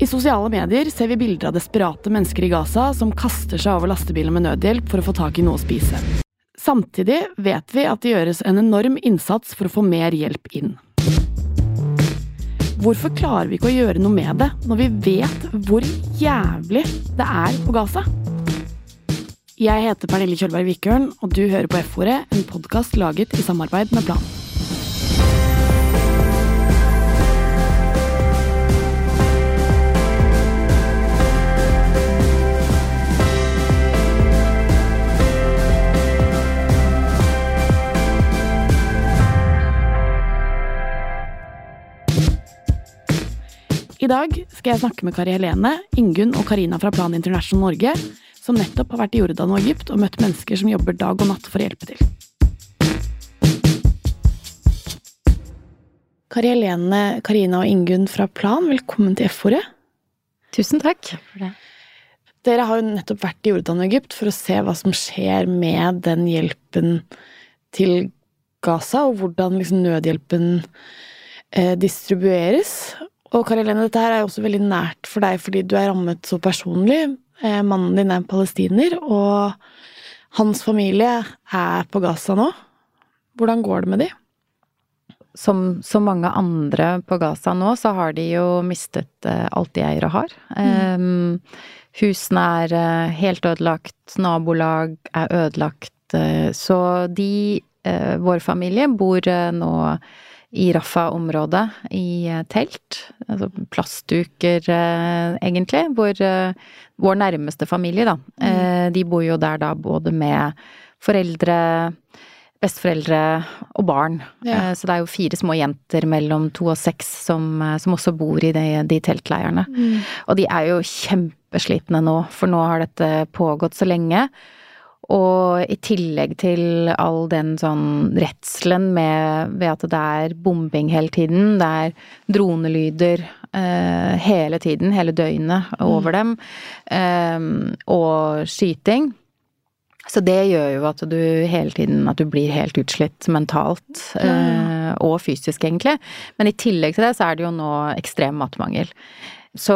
I sosiale medier ser vi bilder av desperate mennesker i Gaza som kaster seg over lastebiler med nødhjelp for å få tak i noe å spise. Samtidig vet vi at det gjøres en enorm innsats for å få mer hjelp inn. Hvorfor klarer vi ikke å gjøre noe med det, når vi vet hvor jævlig det er på Gaza? Jeg heter Pernille Kjølberg Vikørn, og du hører på F-ordet, en podkast laget i samarbeid med Plan. I dag skal jeg snakke med Kari Helene, Ingunn og Karina fra Plan International Norge, som nettopp har vært i Jordan og Egypt og møtt mennesker som jobber dag og natt for å hjelpe til. Kari Helene, Karina og Ingunn fra Plan, velkommen til F-ordet. Tusen takk. for det. Dere har jo nettopp vært i Jordan og Egypt for å se hva som skjer med den hjelpen til Gaza, og hvordan liksom nødhjelpen eh, distribueres. Og Kari Helene, dette her er jo også veldig nært for deg fordi du er rammet så personlig. Eh, mannen din er palestiner, og hans familie er på Gaza nå. Hvordan går det med de? Som så mange andre på Gaza nå, så har de jo mistet eh, alt de eier og har. Mm. husene er eh, helt ødelagt, nabolag er ødelagt. eh, så de, eh, vår familie, bor eh, nå i Rafa-området i eh, telt. Altså plastduker, eh, egentlig. Hvor eh, vår nærmeste familie, da. Eh, de bor jo der da både med foreldre, besteforeldre og barn. Ja. Eh, så det er jo fire små jenter mellom to og seks som, som også bor i de, de teltleirene. Og de er jo kjempeslitne nå, for nå har dette pågått så lenge. Og i tillegg til all den sånn redselen med ved at det er bombing hele tiden, det er dronelyder eh, hele tiden, hele døgnet over dem, eh, og skyting. Så det gjør jo at du hele tiden at du blir helt utslitt mentalt eh, og fysisk, egentlig. Men i tillegg til det så er det jo nå ekstrem matmangel. Så,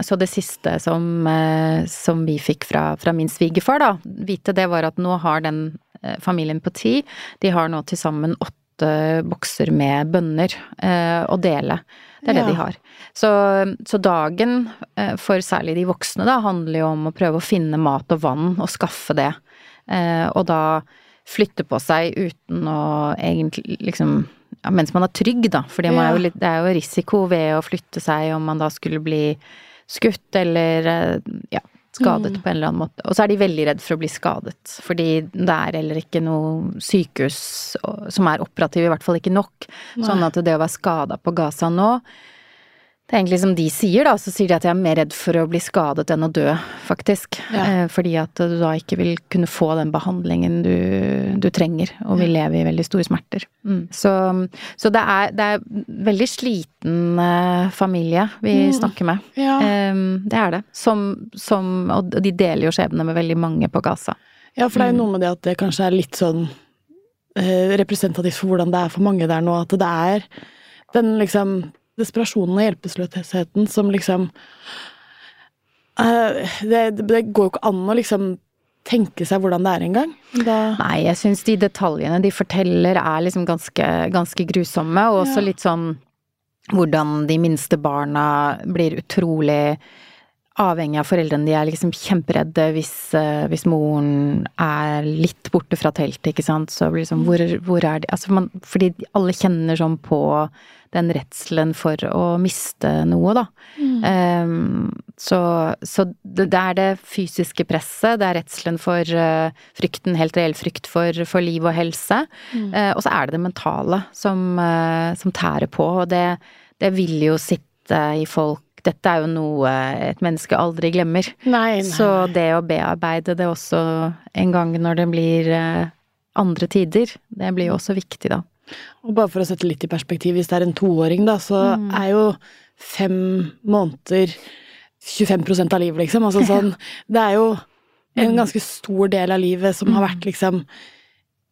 så det siste som, eh, som vi fikk fra, fra min svigerfar, da, vite det var at nå har den eh, familien på ti, de har nå til sammen åtte bokser med bønner eh, å dele. Det er Ja. det de har. Så, så dagen for særlig de voksne da, handler jo om å prøve å finne mat og vann og skaffe det. Eh, og da flytte på seg uten å egentlig liksom ja, mens man er trygg, da. For Ja. det er jo risiko ved å flytte seg om man da skulle bli skutt eller eh, ja, skadet på en eller annen måte. Og så er de veldig redd for å bli skadet, fordi det er heller ikke noe sykehus som er operativ, i hvert fall ikke nok. Sånn at det å være skada på Gaza nå det er egentlig som de sier, da, så sier de at jeg er mer redd for å bli skadet enn å dø, faktisk. Ja. Eh, fordi at du da ikke vil kunne få den behandlingen du, du trenger, og vil leve i veldig store smerter. Mm. Så, så det, er, det er veldig sliten eh, familie vi snakker med. Ja. Det er det. Som, som, og de deler jo skjebne med veldig mange på Gaza. Ja, for det er jo noe med det at det kanskje er litt sånn eh, representativt for hvordan det er for mange der nå, at det er den liksom desperasjonen og hjelpeløsheten som liksom uh, det, det går jo ikke an å liksom tenke seg hvordan det er engang. Nei, jeg syns de detaljene de forteller er liksom ganske, ganske grusomme, og også Ja. litt sånn hvordan de minste barna blir utrolig avhengig av foreldrene. De er liksom kjemperedde hvis, eh, hvis moren er litt borte fra teltet, ikke sant. Så blir det sånn, hvor, hvor er de Altså man, fordi alle kjenner sånn på den redselen for å miste noe, da. Ehm, så så det, det er det fysiske presset, det er redselen for uh, frykten, helt reell frykt for, for liv og helse. Eh, og så er det det mentale som, uh, som tærer på, og det, det vil jo sitte i folk. Dette er jo noe et menneske aldri glemmer. Nei, nei. Så det å bearbeide det også en gang når det blir andre tider, det blir jo også viktig, da. Og bare for å sette litt i perspektiv, hvis det er en toåring, da, så er jo fem måneder 25% av livet, liksom. Altså sånn Det er jo en ganske stor del av livet som har vært liksom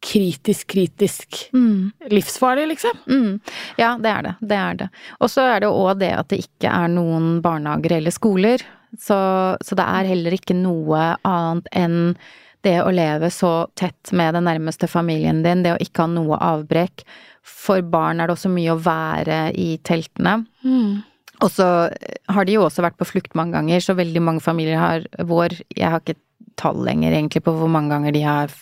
kritisk, kritisk Mm. livsfarlig, liksom. Mm. Ja, det er det. Det er det. Og så er det òg det at det ikke er noen barnehager eller skoler. Så, så det er heller ikke noe annet enn det å leve så tett med den nærmeste familien din, det å ikke ha noe avbrekk. For barn er det også mye å være i teltene. Mm. Og så har de jo også vært på flukt mange ganger, så veldig mange familier har vår Jeg har ikke tall lenger egentlig på hvor mange ganger de har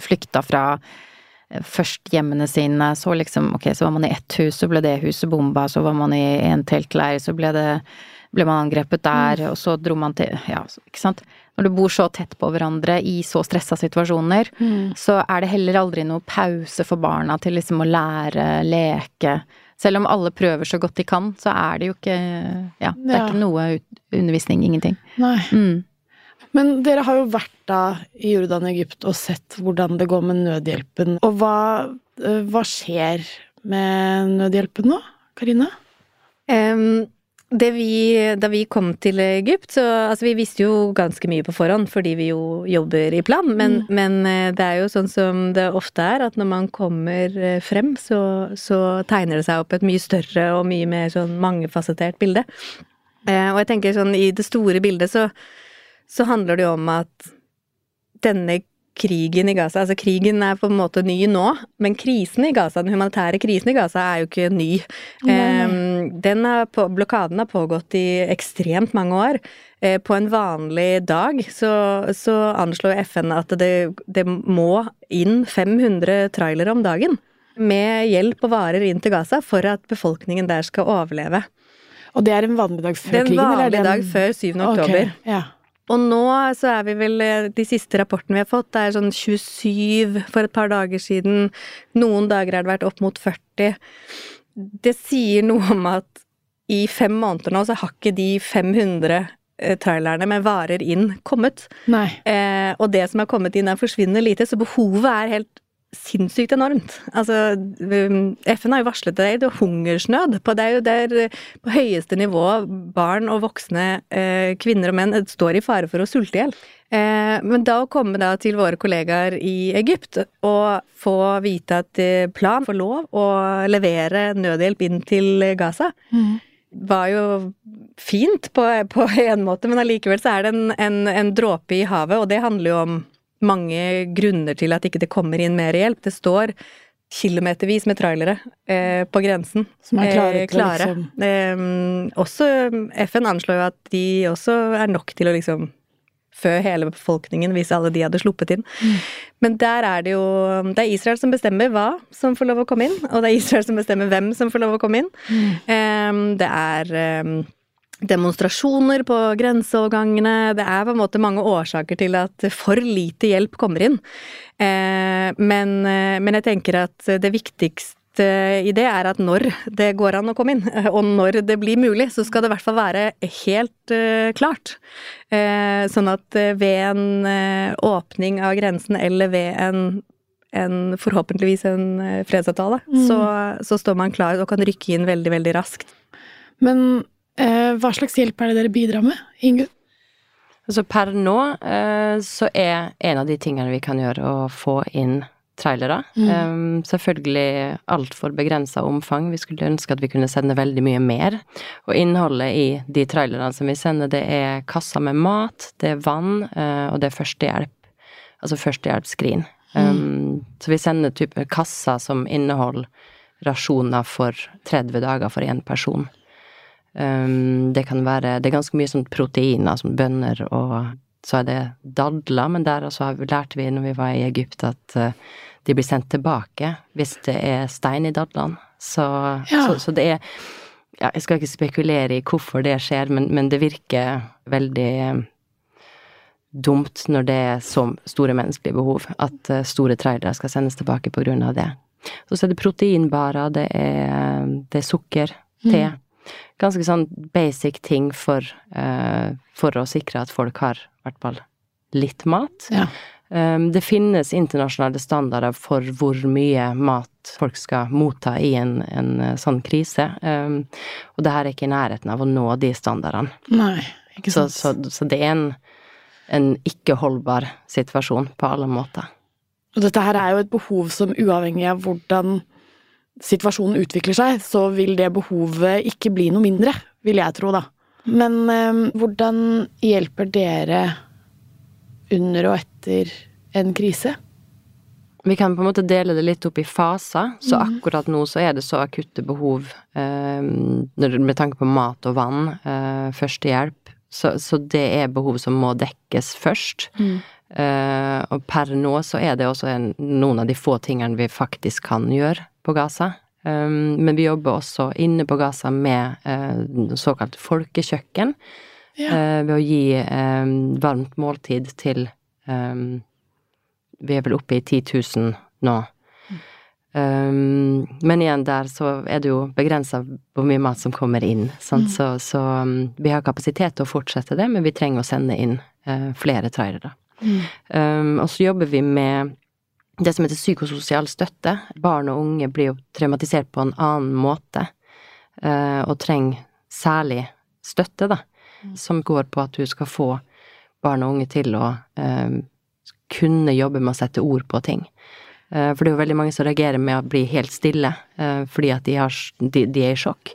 flykta fra eh, først hjemmene sine, så liksom ok, så var man i ett hus, så ble det huset bomba, så var man i en teltleir, så ble det ble man angrepet der, og så dro man til Ja, ikke sant. Når du bor så tett på hverandre i så stressa situasjoner, Mm. så er det heller aldri noe pause for barna til liksom å lære, leke. Selv om alle prøver så godt de kan, så er det jo ikke Ja, det er Ja. ikke noe undervisning, ingenting. Nei. Mm. Men dere har jo vært da i Jordan og Egypt og sett hvordan det går med nødhjelpen. Og hva, eh, hva skjer med nødhjelpen nå, Karina? Em, det vi, da vi kom til Egypt, så altså vi visste jo ganske mye på forhånd, fordi vi jo jobber i plan, men, men eh, det er jo sånn som det ofte er, at når man kommer eh, frem, så, så tegner det seg opp et mye større og mye mer sånn mangefasettert bilde. Eh, og jeg tenker sånn i det store bildet så, så handler det jo om at denne krigen i Gaza Altså, krigen er på en måte ny nå, men krisen i Gaza, den humanitære krisen i Gaza, er jo ikke ny. Nei. Den har på, blokaden har pågått i ekstremt mange år. Uh, på en vanlig dag så, så anslår FN at det, det må inn 500 trailere om dagen med hjelp og varer inn til Gaza for at befolkningen der skal overleve. Og det er en vanlig dag før krigen? Det er en vanlig dag før 7. oktober. Ok, Ja. Og nå så er vi vel eh, De siste rapportene vi har fått, det er sånn 27 for et par dager siden. Noen dager har det vært opp mot 40. Det sier noe om at i fem måneder nå så har ikke de 500 eh, trailerne med varer inn kommet. Eh, og det som har kommet inn er forsvinnende lite, så behovet er helt sinnssykt enormt. Altså, um, FN har jo varslet det, det er hungersnød. På, det er jo der på høyeste nivå barn og voksne, eh, kvinner og menn, står i fare for å sulte i hjel. Eh, men da å komme da til våre kollegaer i Egypt og få vite at eh, plan får lov å levere nødhjelp inn til Gaza, Mm. var jo fint på, på en måte, men allikevel så er det en, en, en dråpe i havet, og det handler jo om mange grunner til at ikke det kommer inn mer hjelp. Det står kilometervis med trailere eh, på grensen. Som er klare Eh, å liksom Eh, også FN anslår jo at de også er nok til å liksom fø hele befolkningen hvis alle de hadde sluppet inn. Mm. Men der er det jo Det er Israel som bestemmer hva som får lov å komme inn, og det er Israel som bestemmer hvem som får lov å komme inn. Mm. Em, det er em, demonstrasjoner på grenseovergangene. Det er på en måte mange årsaker til at for lite hjelp kommer inn. Eh, men, eh, men jeg tenker at det viktigste i det er at når det går an å komme inn, og når det blir mulig, så skal det i hvert fall være helt eh, klart. Eh, sånn at eh, ved en eh, åpning av grensen eller ved en en, forhåpentligvis en eh, fredsavtale, Mm. så, så står man klar og kan rykke inn veldig, veldig raskt. Men eh, hva slags hjelp er det dere bidrar med, Ingunn? Altså per nå eh, så er en av de tingene vi kan gjøre å få inn trailere. Mm. Um, selvfølgelig altfor begrensa omfang. Vi skulle ønske at vi kunne sende veldig mye mer. Og innholdet i de trailerne som vi sender, det er kasser med mat, det er vann, eh, og det er førstehjelp. Altså førstehjelpsskrin. Um, Så vi sender type kasser som inneholder rasjoner for 30 dager for én person. Um, det kan være Det er ganske mye sånn proteiner, som bønner og så er det dadler, men der også har vi, lærte vi når vi var i Egypt at uh, de blir sendt tilbake hvis det er stein i dadlene. Så, Ja. så, så det er ja, Jeg skal ikke spekulere i hvorfor det skjer, men, men det virker veldig eh, dumt når det er så store menneskelige behov, at eh, store trailere skal sendes tilbake på grunn av det. Så, så er det proteinbarer, det er, det er sukker, te. Ganske sånn basic ting for, eh, for å sikre at folk har i hvert fall litt mat. Ja. Um, det finnes internasjonale standarder for hvor mye mat folk skal motta i en, en eh, sånn krise, um, og det her er ikke i nærheten av å nå de standardene. Nei, ikke Så, sant. så, så det er en, en ikke holdbar situasjon på alle måter. Og dette her er jo et behov som uavhengig av hvordan situasjonen utvikler seg, så vil det behovet ikke bli noe mindre, vil jeg tro, da. Men eh, hvordan hjelper dere under og etter en krise? Vi kan på en måte dele det litt opp i faser. Så mm. akkurat nå så er det så akutte behov eh, med tanke på mat og vann, eh, førstehjelp. Så, så, det er behov som må dekkes først. Mm. Eh, og per nå så er det også en, noen av de få tingene vi faktisk kan gjøre på Gaza. Um, men vi jobber også inne på Gaza med uh, såkalt folkekjøkken. Ja. Uh, ved å gi um, varmt måltid til um, Vi er vel oppe i 10 000 nå. Um, men igjen, der så er det jo begrensa hvor mye mat som kommer inn. Mm. Så, så um, vi har kapasitet til å fortsette det, men vi trenger å sende inn uh, flere trailere. Mm. Um, og så jobber vi med det som heter psykososial støtte. Barn og unge blir jo traumatisert på en annen måte, uh, og trenger særlig støtte, da, mm. som går på at du skal få barn og unge til å uh, kunne jobbe med å sette ord på ting. Uh, for det er jo veldig mange som reagerer med å bli helt stille fordi at de, har, de, de, er i sjokk.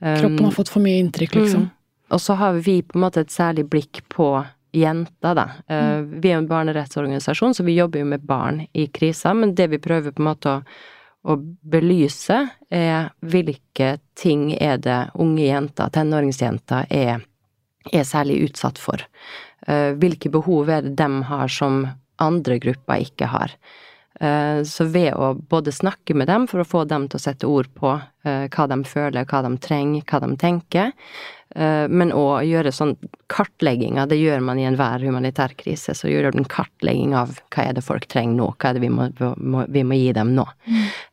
Um, Kroppen har fått for mye inntrykk, liksom. Mm. Og så har vi på en måte et særlig blikk på jenter, da. Eh, mm. Vi er en barnerettsorganisasjon, så vi jobber jo med barn i kriser, men det vi prøver på en måte å, å belyse, er hvilke ting er det unge jenter, tenåringsjenter, er, er særlig utsatt for. Eh, hvilke behov er det de har som andre grupper ikke har. Eh, så ved å både snakke med dem for å få dem til å sette ord på hva de føler, hva de trenger, hva de tenker, men òg gjøre sånn kartlegginger, det gjør man i enhver humanitær krise. Så gjør du en kartlegging av hva er det folk trenger nå, hva er det vi må, må, vi må gi dem nå.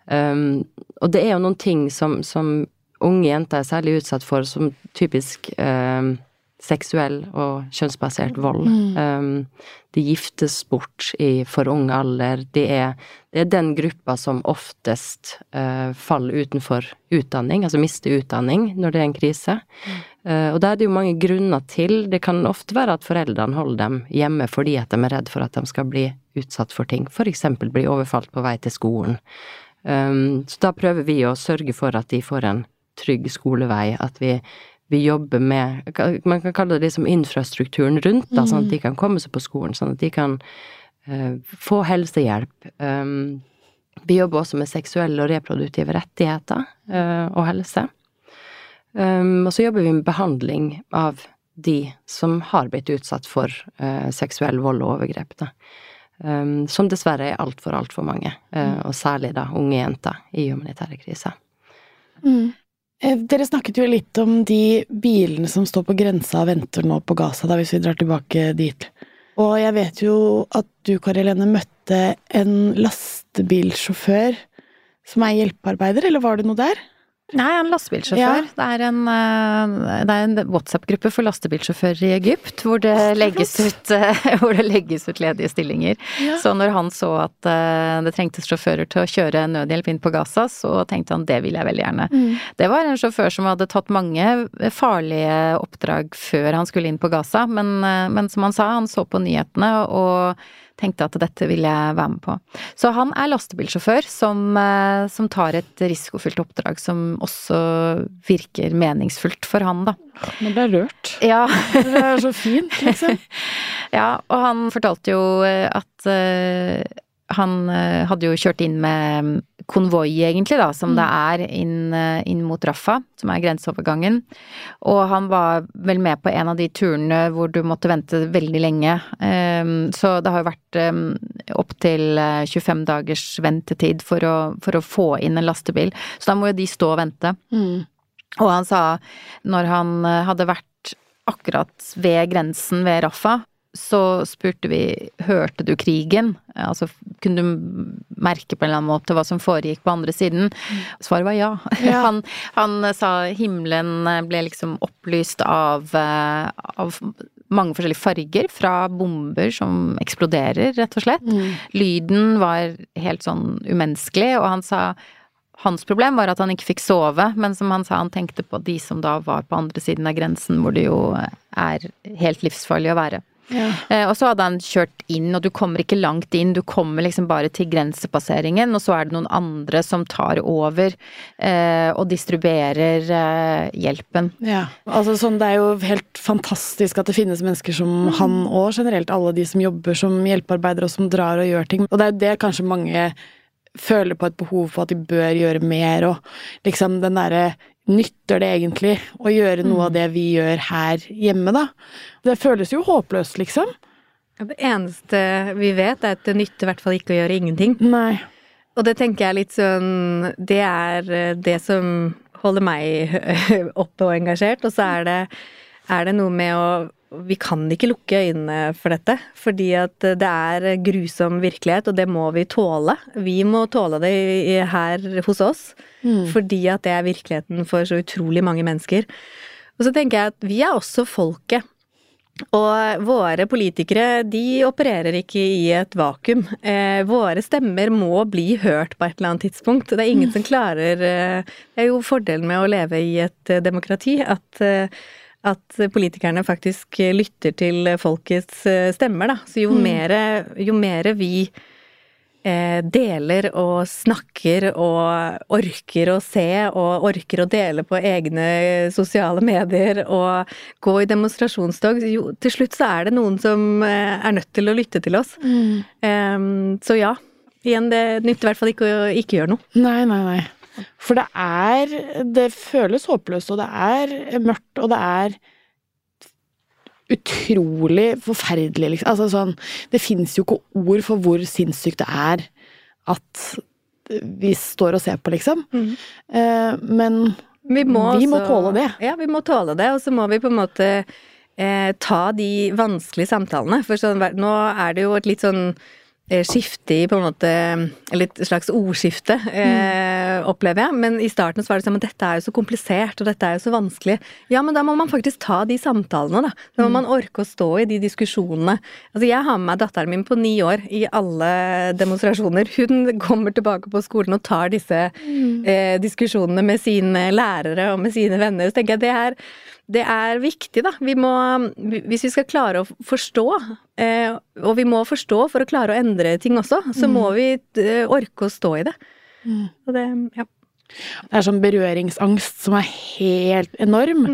Um, og det er jo noen ting som, som, unge jenter er særlig utsatt for, som typisk um, seksuell og kjønnsbasert vold. Mm. Um, de giftes bort i for ung alder. Det er, det er den gruppa som oftest uh, faller utenfor utdanning, altså mister utdanning når det er en krise. Mm. Uh, og da er det jo mange grunner til. Det kan ofte være at foreldrene holder dem hjemme fordi at de er redd for at de skal bli utsatt for ting, eksempel bli overfalt på vei til skolen. Um, så da prøver vi å sørge for at de får en trygg skolevei, at vi vi jobber med Man kan kalle det liksom infrastrukturen rundt, da, sånn at de mm. kan komme seg på skolen, sånn at de kan uh, få helsehjelp. Um, vi jobber også med seksuelle og reproduktive rettigheter uh, og helse. Um, og så jobber vi med behandling av de som har blitt utsatt for uh, seksuell vold og overgrep. Da. Um, som dessverre er altfor, altfor mange, og særlig da unge jenter i humanitære kriser. Mm. Eh, dere snakket jo litt om de bilene som står på grensa og venter nå på Gaza, da, hvis vi drar tilbake dit. Og jeg vet jo at du, Kari Helene, møtte en lastebilsjåfør som er hjelpearbeider, eller var det noe der? Nei, en lastebilsjåfør. Ja. Det er en, eh, en WhatsApp-gruppe for lastebilsjåfører i Egypt hvor det, legges ut, eh, hvor det legges ut ledige stillinger. Ja. Så når han så at eh, det trengtes sjåfører til å kjøre nødhjelp inn på Gaza, så tenkte han det vil jeg veldig gjerne. Mm. Det var en sjåfør som hadde tatt mange farlige oppdrag før han skulle inn på Gaza, men, men som han sa, han så på nyhetene og tenkte at dette ville jeg være med på. Så han er lastebilsjåfør som, eh, som tar et risikofylt oppdrag som også virker meningsfullt for han, da. Men det er rørt. Ja. det er så fint, liksom. ja, og han fortalte jo eh, at uh, han uh, hadde jo kjørt inn med konvoi, egentlig, da, som mm. det er inn, eh, inn, mot Raffa, som er grenseovergangen. Og han var vel med på en av de turene hvor du måtte vente veldig lenge. Um, så det har jo vært um, opptil 25 dagers ventetid for å, for å, få inn en lastebil. Så da må jo de stå og vente. Mm. Og han sa, når han eh, hadde vært akkurat ved grensen ved Raffa, så spurte vi hørte du krigen, altså kunne du merke på en eller annen måte hva som foregikk på andre siden? Svaret var ja. ja. Han, han, sa himmelen ble liksom opplyst av, eh, av mange forskjellige farger fra bomber som eksploderer, rett og slett. Mm. Lyden var helt sånn umenneskelig, og han sa hans problem var at han ikke fikk sove, men som han sa, han tenkte på de som da var på andre siden av grensen, hvor det jo er helt livsfarlig å være. Ja. Eh, og så hadde han kjørt inn, og du kommer ikke langt inn, du kommer liksom bare til grensepasseringen, og så er det noen andre som tar over eh, og distribuerer eh, hjelpen. Ja. Altså, sånn, det er jo helt fantastisk at det finnes mennesker som han og generelt alle de som jobber som hjelpearbeidere og som drar og gjør ting. Og det er jo det kanskje mange føler på et behov for at de bør gjøre mer, og liksom den derre Nytter det egentlig å gjøre noe av det vi gjør her hjemme, da? Det føles jo håpløst, liksom. Ja, Det eneste vi vet, er at det nytter i hvert fall ikke å gjøre ingenting. Nei. Og det tenker jeg litt sånn Det er eh, det som holder meg oppe og engasjert. Og så er det, er det noe med å Vi kan ikke lukke øynene for dette. Fordi at det er grusom virkelighet, og det må vi tåle. Vi må tåle det her hos oss. Fordi at det er virkeligheten for så utrolig mange mennesker. Og så tenker jeg at vi er også folket. Og våre politikere, de opererer ikke i et vakuum. Eh, våre stemmer må bli hørt på et eller annet tidspunkt. Det er ingen som klarer eh, Det er jo fordelen med å leve i et eh, demokrati, at, eh, at politikerne faktisk lytter til folkets eh, stemmer, da. Så jo mere, jo mere vi eh, deler og snakker og orker å se og orker å dele på egne sosiale medier og gå i demonstrasjonstog, jo, til slutt så er det noen som eh, er nødt til å lytte til oss. Em, så ja. Igjen, det nytter i hvert fall ikke å ikke gjøre noe. Nei, nei, nei. For det er Det føles håpløst, og det er mørkt, og det er utrolig forferdelig, liksom. Altså sånn Det fins jo ikke ord for hvor sinnssykt det er at vi står og ser på, liksom. Eh, men Vi må, Vi må også- tåle det. Ja, vi må tåle det, og så må vi på en måte eh, ta de vanskelige samtalene. For sånn, nå er det jo et litt sånn eh, skifte i på en måte Eller et slags ordskifte, eh, opplever jeg. Men i starten så var det sånn at dette er jo så komplisert, og dette er jo så vanskelig. Ja, men da må man faktisk ta de samtalene, da. Da må man orke å stå i de diskusjonene. Altså, jeg har med meg datteren min på ni år i alle demonstrasjoner. Hun kommer tilbake på skolen og tar disse eh, diskusjonene med sine lærere og med sine venner. Så tenker jeg det er, det er viktig, da. Vi må, hvis vi skal klare å forstå, eh, og vi må forstå for å klare å endre ting også, så må vi eh, orke å stå i det. Og det, ja. Det er sånn berøringsangst som er helt enorm.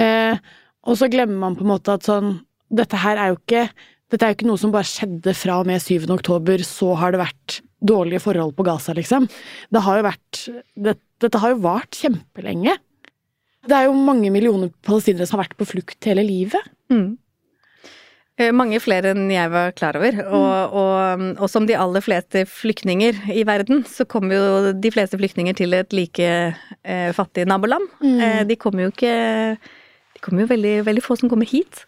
Eh, og så glemmer man på en måte at sånn Dette her er jo ikke Dette er jo ikke noe som bare skjedde fra og med 7. oktober, så har det vært dårlige forhold på Gaza, liksom. Det har jo vært det, Dette har jo vart kjempelenge. Det er jo mange millioner palestinere som har vært på flukt hele livet. Mm. Eh, Mange flere enn jeg var klar over. Og, og, og som de aller fleste flyktninger i verden, så kommer jo de fleste flyktninger til et like eh, fattig naboland. Eh, de kommer jo ikke De kommer jo veldig, veldig få som kommer hit.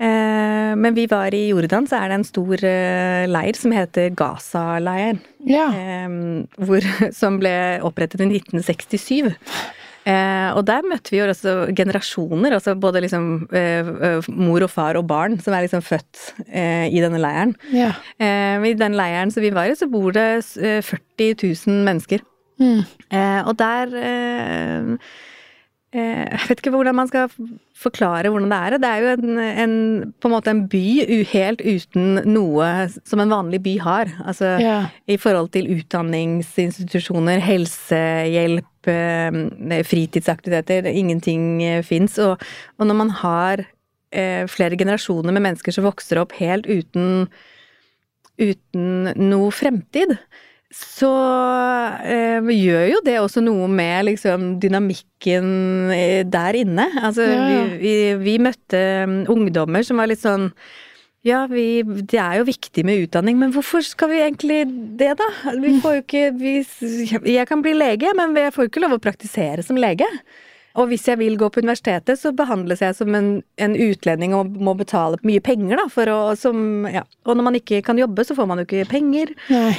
Eh, men vi var i Jordan, så er det en stor eh, leir som heter Gaza-leiren. Ja. Eh, hvor, som ble opprettet i 1967. Eh, og der møtte vi jo også generasjoner, altså både liksom eh, eh, mor og far og barn som er liksom født eh, i denne leiren. ja. Eh, I den leiren som vi var i, så bor det eh, 40 000 mennesker. Mm. Eh, og der Jeg vet ikke hvordan man skal forklare hvordan det er. Det er jo en, en, på en måte en by helt uten noe som en vanlig by har. Altså Ja. i forhold til utdanningsinstitusjoner, helsehjelp, eh, fritidsaktiviteter. Ingenting eh, fins. Og, og når man har eh, flere generasjoner med mennesker som vokser opp helt uten, uten noe fremtid, så eh, gjør jo det også noe med liksom dynamikken eh, der inne. Altså, Ja. vi, vi, vi møtte mm, ungdommer som var litt sånn ja, vi, det er jo viktig med utdanning, men hvorfor skal vi egentlig det, da? Vi får jo ikke vi, Jeg kan bli lege, men jeg får jo ikke lov å praktisere som lege. Og hvis jeg vil gå på universitetet, så behandles jeg som en, en utlending og må betale mye penger, da, å som Ja. Og når man ikke kan jobbe, så får man jo ikke penger. Nei.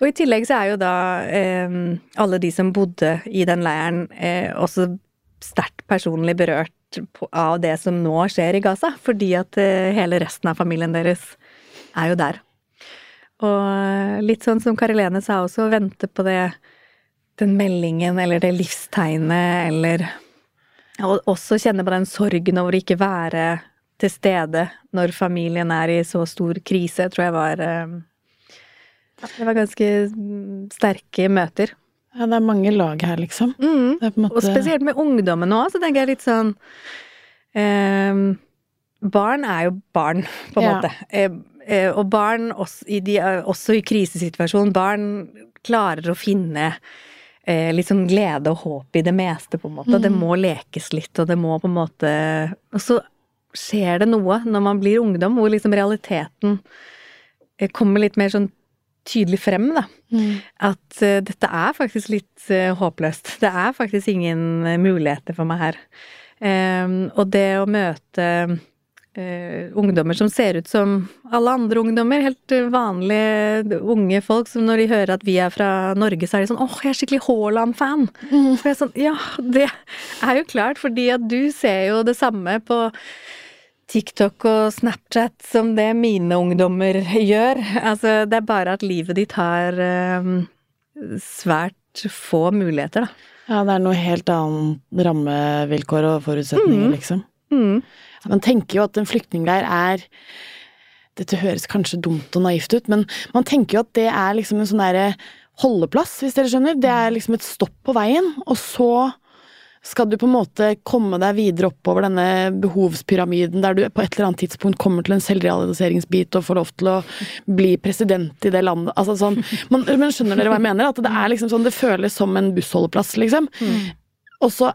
Og i tillegg så er jo da eh, alle de som bodde i den leiren, eh, også sterkt personlig berørt på, av det som nå skjer i Gaza. Fordi at eh, hele resten av familien deres er jo der. Og eh, litt sånn som Karilene sa også, vente på det den meldingen eller det livstegnet eller Og også kjenne på den sorgen over å ikke være til stede når familien er i så stor krise, tror jeg var eh, Det var ganske mm, sterke møter. Ja, det er mange lag her, liksom. Mm. Måte Og spesielt med ungdommen òg, så tenker jeg litt sånn eh, Barn er jo barn, på en Ja. måte. Eh, eh, og barn, også i, de, også i krisesituasjonen, barn klarer å finne eh, litt sånn glede og håp i det meste, på en måte. Mm. det må lekes litt, og det må på en måte Og så skjer det noe når man blir ungdom, hvor liksom realiteten eh, kommer litt mer sånn tydelig frem, da Mm. at uh, dette er faktisk litt uh, håpløst. Det er faktisk ingen eh, muligheter for meg her. Um, og det å møte uh, ungdommer som ser ut som alle andre ungdommer, helt vanlige unge folk, som når de hører at vi er fra Norge, så er de sånn 'Åh, jeg er skikkelig Haaland-fan'. Og jeg er sånn Ja, det er jo klart, fordi at du ser jo det samme på TikTok og Snapchat som det mine ungdommer gjør. Altså, det er bare at livet ditt har eh, svært få muligheter, da. Ja, det er noe helt annet rammevilkår og forutsetninger, Mm. liksom. Mm. Man tenker jo at en flyktningleir er Dette høres kanskje dumt og naivt ut, men man tenker jo at det er liksom en sånn derre holdeplass, hvis dere skjønner. Det er liksom et stopp på veien, og så skal du på en måte komme deg videre oppover denne behovspyramiden der du på et eller annet tidspunkt kommer til en selvrealiseringsbit og får lov til å bli president i det landet. Altså sånn, man, men skjønner dere hva jeg mener? At det er liksom sånn, det føles som en bussholdeplass, liksom. Og så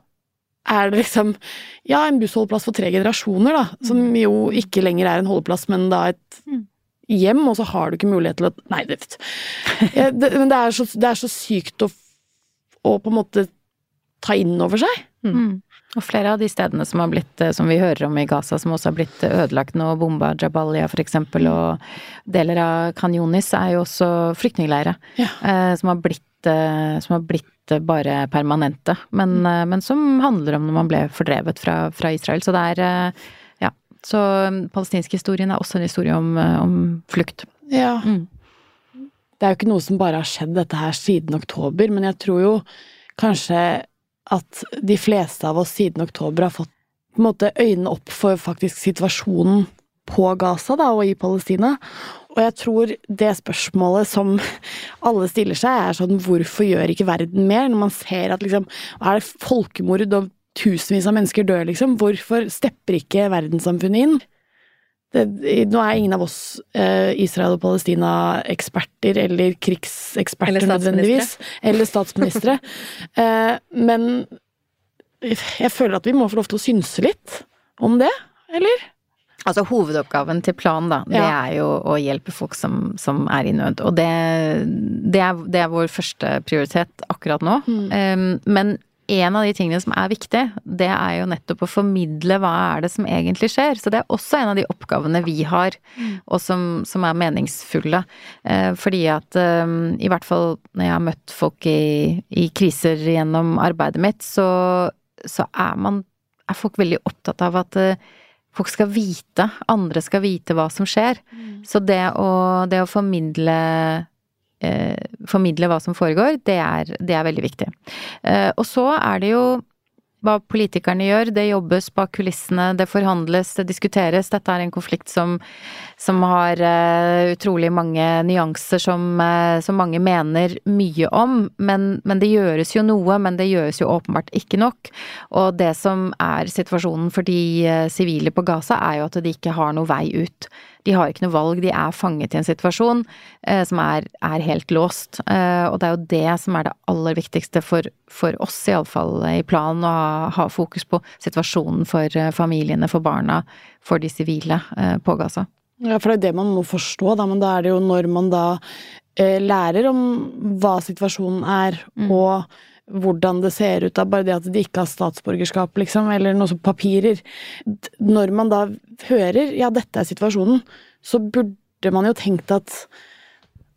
er det liksom Ja, en bussholdeplass for tre generasjoner, da. Som jo ikke lenger er en holdeplass, men da et hjem, og så har du ikke mulighet til å Nei, det, det Men det er så, det er så sykt å, å på en måte ta inn over seg. Mm. Og flere av de stedene som har blitt, eh, som vi hører om i Gaza, som også har blitt eh, ødelagt nå, bomba Jabalia for eksempel, og deler av Kanyonis, er jo også flyktningleirer. Ja. Eh, som har blitt, eh, som har blitt bare permanente, men, eh, men som handler om når man ble fordrevet fra, fra Israel. Så det er eh, Ja. Så palestinsk palestinske historien er også en historie om, om flukt. Ja. Mm. Det er jo ikke noe som bare har skjedd dette her siden oktober, men jeg tror jo kanskje at de fleste av oss siden oktober har fått på en måte øynene opp for faktisk situasjonen på Gaza da, og i Palestina. Og jeg tror det spørsmålet som alle stiller seg, er sånn hvorfor gjør ikke verden mer, når man ser at liksom er det folkemord og tusenvis av mennesker dør, liksom? Hvorfor stepper ikke verdenssamfunnet inn? Det, nå er ingen av oss eh, Israel- og Palestina-eksperter eller krigseksperter Eller nødvendigvis. Eller statsministre. eh, men jeg føler at vi må få lov til å synse litt om det, eller? Altså hovedoppgaven til planen, da, det Ja. er jo å hjelpe folk som, som er i nød. Og det, det, er, det er vår første prioritet akkurat nå. Um, men en av de tingene som er viktig, det er jo nettopp å formidle hva er det som egentlig skjer. Så det er også en av de oppgavene vi har, og som, som er meningsfulle. Eh, fordi at eh, i hvert fall når jeg har møtt folk i, i kriser gjennom arbeidet mitt, så, så er man er folk veldig opptatt av at eh, folk skal vite, andre skal vite hva som skjer. Så det å, det å formidle eh, formidle hva som foregår, det er, det er veldig viktig. Eh, og så er det jo hva politikerne gjør, det jobbes bak kulissene, det forhandles, det diskuteres. Dette er en konflikt som, som har eh, utrolig mange nyanser som, eh, som mange mener mye om. Men, men det gjøres jo noe, men det gjøres jo åpenbart ikke nok. Og det som er situasjonen for de eh, sivile på Gaza, er jo at de ikke har noe vei ut. De har ikke noe valg, de er fanget i en situasjon eh, som er, er helt låst. Eh, og det er jo det som er det aller viktigste for, for oss, iallfall i planen, å ha, ha fokus på situasjonen for eh, familiene, for barna, for de sivile eh, på Gaza. Ja, for det er det man må forstå, da, men da er det jo når man da eh, lærer om hva situasjonen er, og hvordan det ser ut, da, bare det at de ikke har statsborgerskap, liksom, eller noe som papirer. Når man da hører ja, dette er situasjonen, så burde man jo tenkt at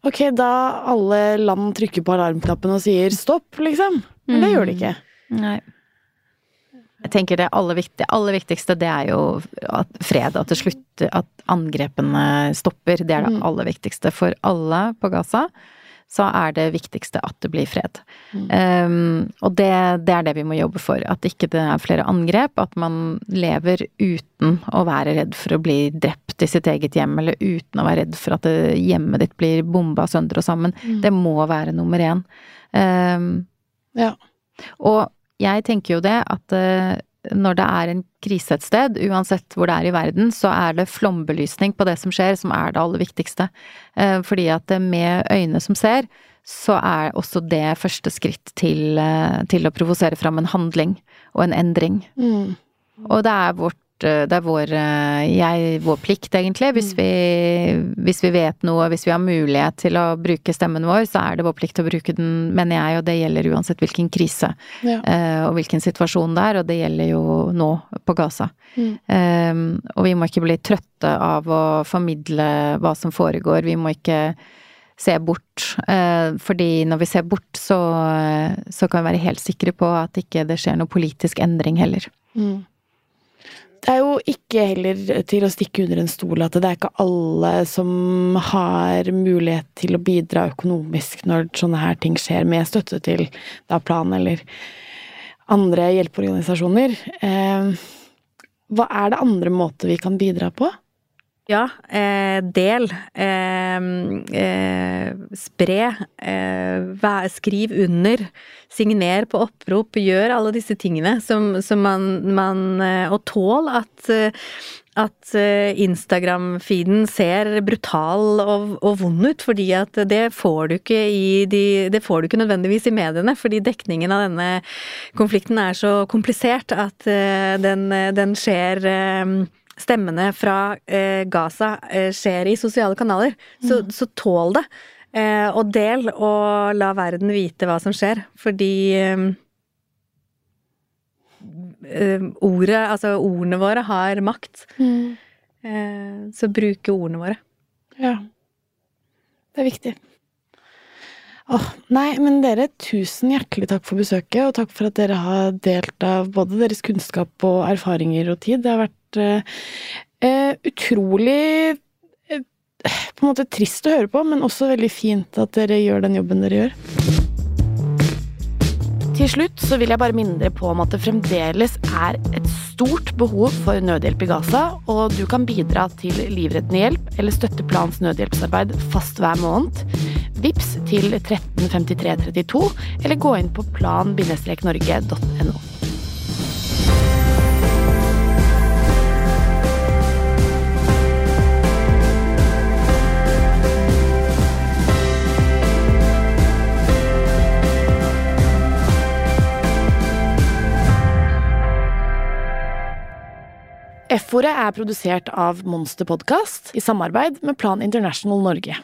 ok, da alle land trykker på alarmknappen og sier stopp, liksom. Men det gjør de ikke. Nei. Jeg tenker det aller, viktig, aller viktigste, det er jo at fred, at det slutter, at angrepene stopper. Det er det aller viktigste for alle på Gaza. Så er det viktigste at det blir fred. Mm. Um, og det, det, er det vi må jobbe for. At ikke det er flere angrep. At man lever uten å være redd for å bli drept i sitt eget hjem, eller uten å være redd for at det, hjemmet ditt blir bomba sønder og sammen. Mm. Det må være nummer én. Um, ja. Og jeg tenker jo det at uh, når det er en krise et sted, uansett hvor det er i verden, så er det flombelysning på det som skjer, som er det aller viktigste. Uh, fordi at med øyne som ser, så er også det første skritt til, uh, til å provosere fram en handling og en endring. Mm. Og det er vårt Eh, det er vår, eh, jeg, vår plikt, egentlig. Hvis mm. vi, hvis vi, vet noe, hvis vi har mulighet til å bruke stemmen vår, så er det vår plikt å bruke den, mener jeg, og det gjelder uansett hvilken krise ja. uh, og hvilken situasjon det er, og det gjelder jo nå på Gaza. Mm. Um, og vi må ikke bli trøtte av å formidle hva som foregår, vi må ikke se bort. Fordi når vi ser bort, så, så kan vi være helt sikre på at ikke det skjer noe politisk endring heller. Mm. Det er jo ikke heller til å stikke under en stol at det er ikke alle som har mulighet til å bidra økonomisk når sånne her ting skjer, med støtte til da Plan eller andre hjelpeorganisasjoner. Eh, hva er det andre måter vi kan bidra på? Ja, eh, del. Eh, eh, spre. Eh, skriv under. Signer på opprop. Gjør alle disse tingene som, som man, man, eh, Og tål at, eh, at Instagram-feeden ser brutal og, og, vond ut, fordi at det får du ikke i de Det får du ikke nødvendigvis i mediene, fordi dekningen av denne konflikten er så komplisert at den, den skjer stemmene fra eh, Gaza eh, skjer i sosiale kanaler. Så, mm. så tål det. Eh, og del, og la verden vite hva som skjer. Fordi eh, eh, ordet, altså ordene våre, har makt. Mm. Eh, så bruke ordene våre. Ja. Det er viktig. Åh, nei, men dere, tusen hjertelig takk for besøket, og takk for at dere har delt av både deres kunnskap og erfaringer og tid. Det har vært uh, utrolig uh, på en måte trist å høre på, men også veldig fint at dere gjør den jobben dere gjør. Til slutt så vil jeg bare minne dere på om at det fremdeles er et stort behov for nødhjelp i Gaza, og du kan bidra til livreddende hjelp eller støtte Plans nødhjelpsarbeid fast hver måned. Vips til 135332, eller gå inn på plan-norge.no. F-ordet er produsert av Monster Podcast i samarbeid med Plan International Norge.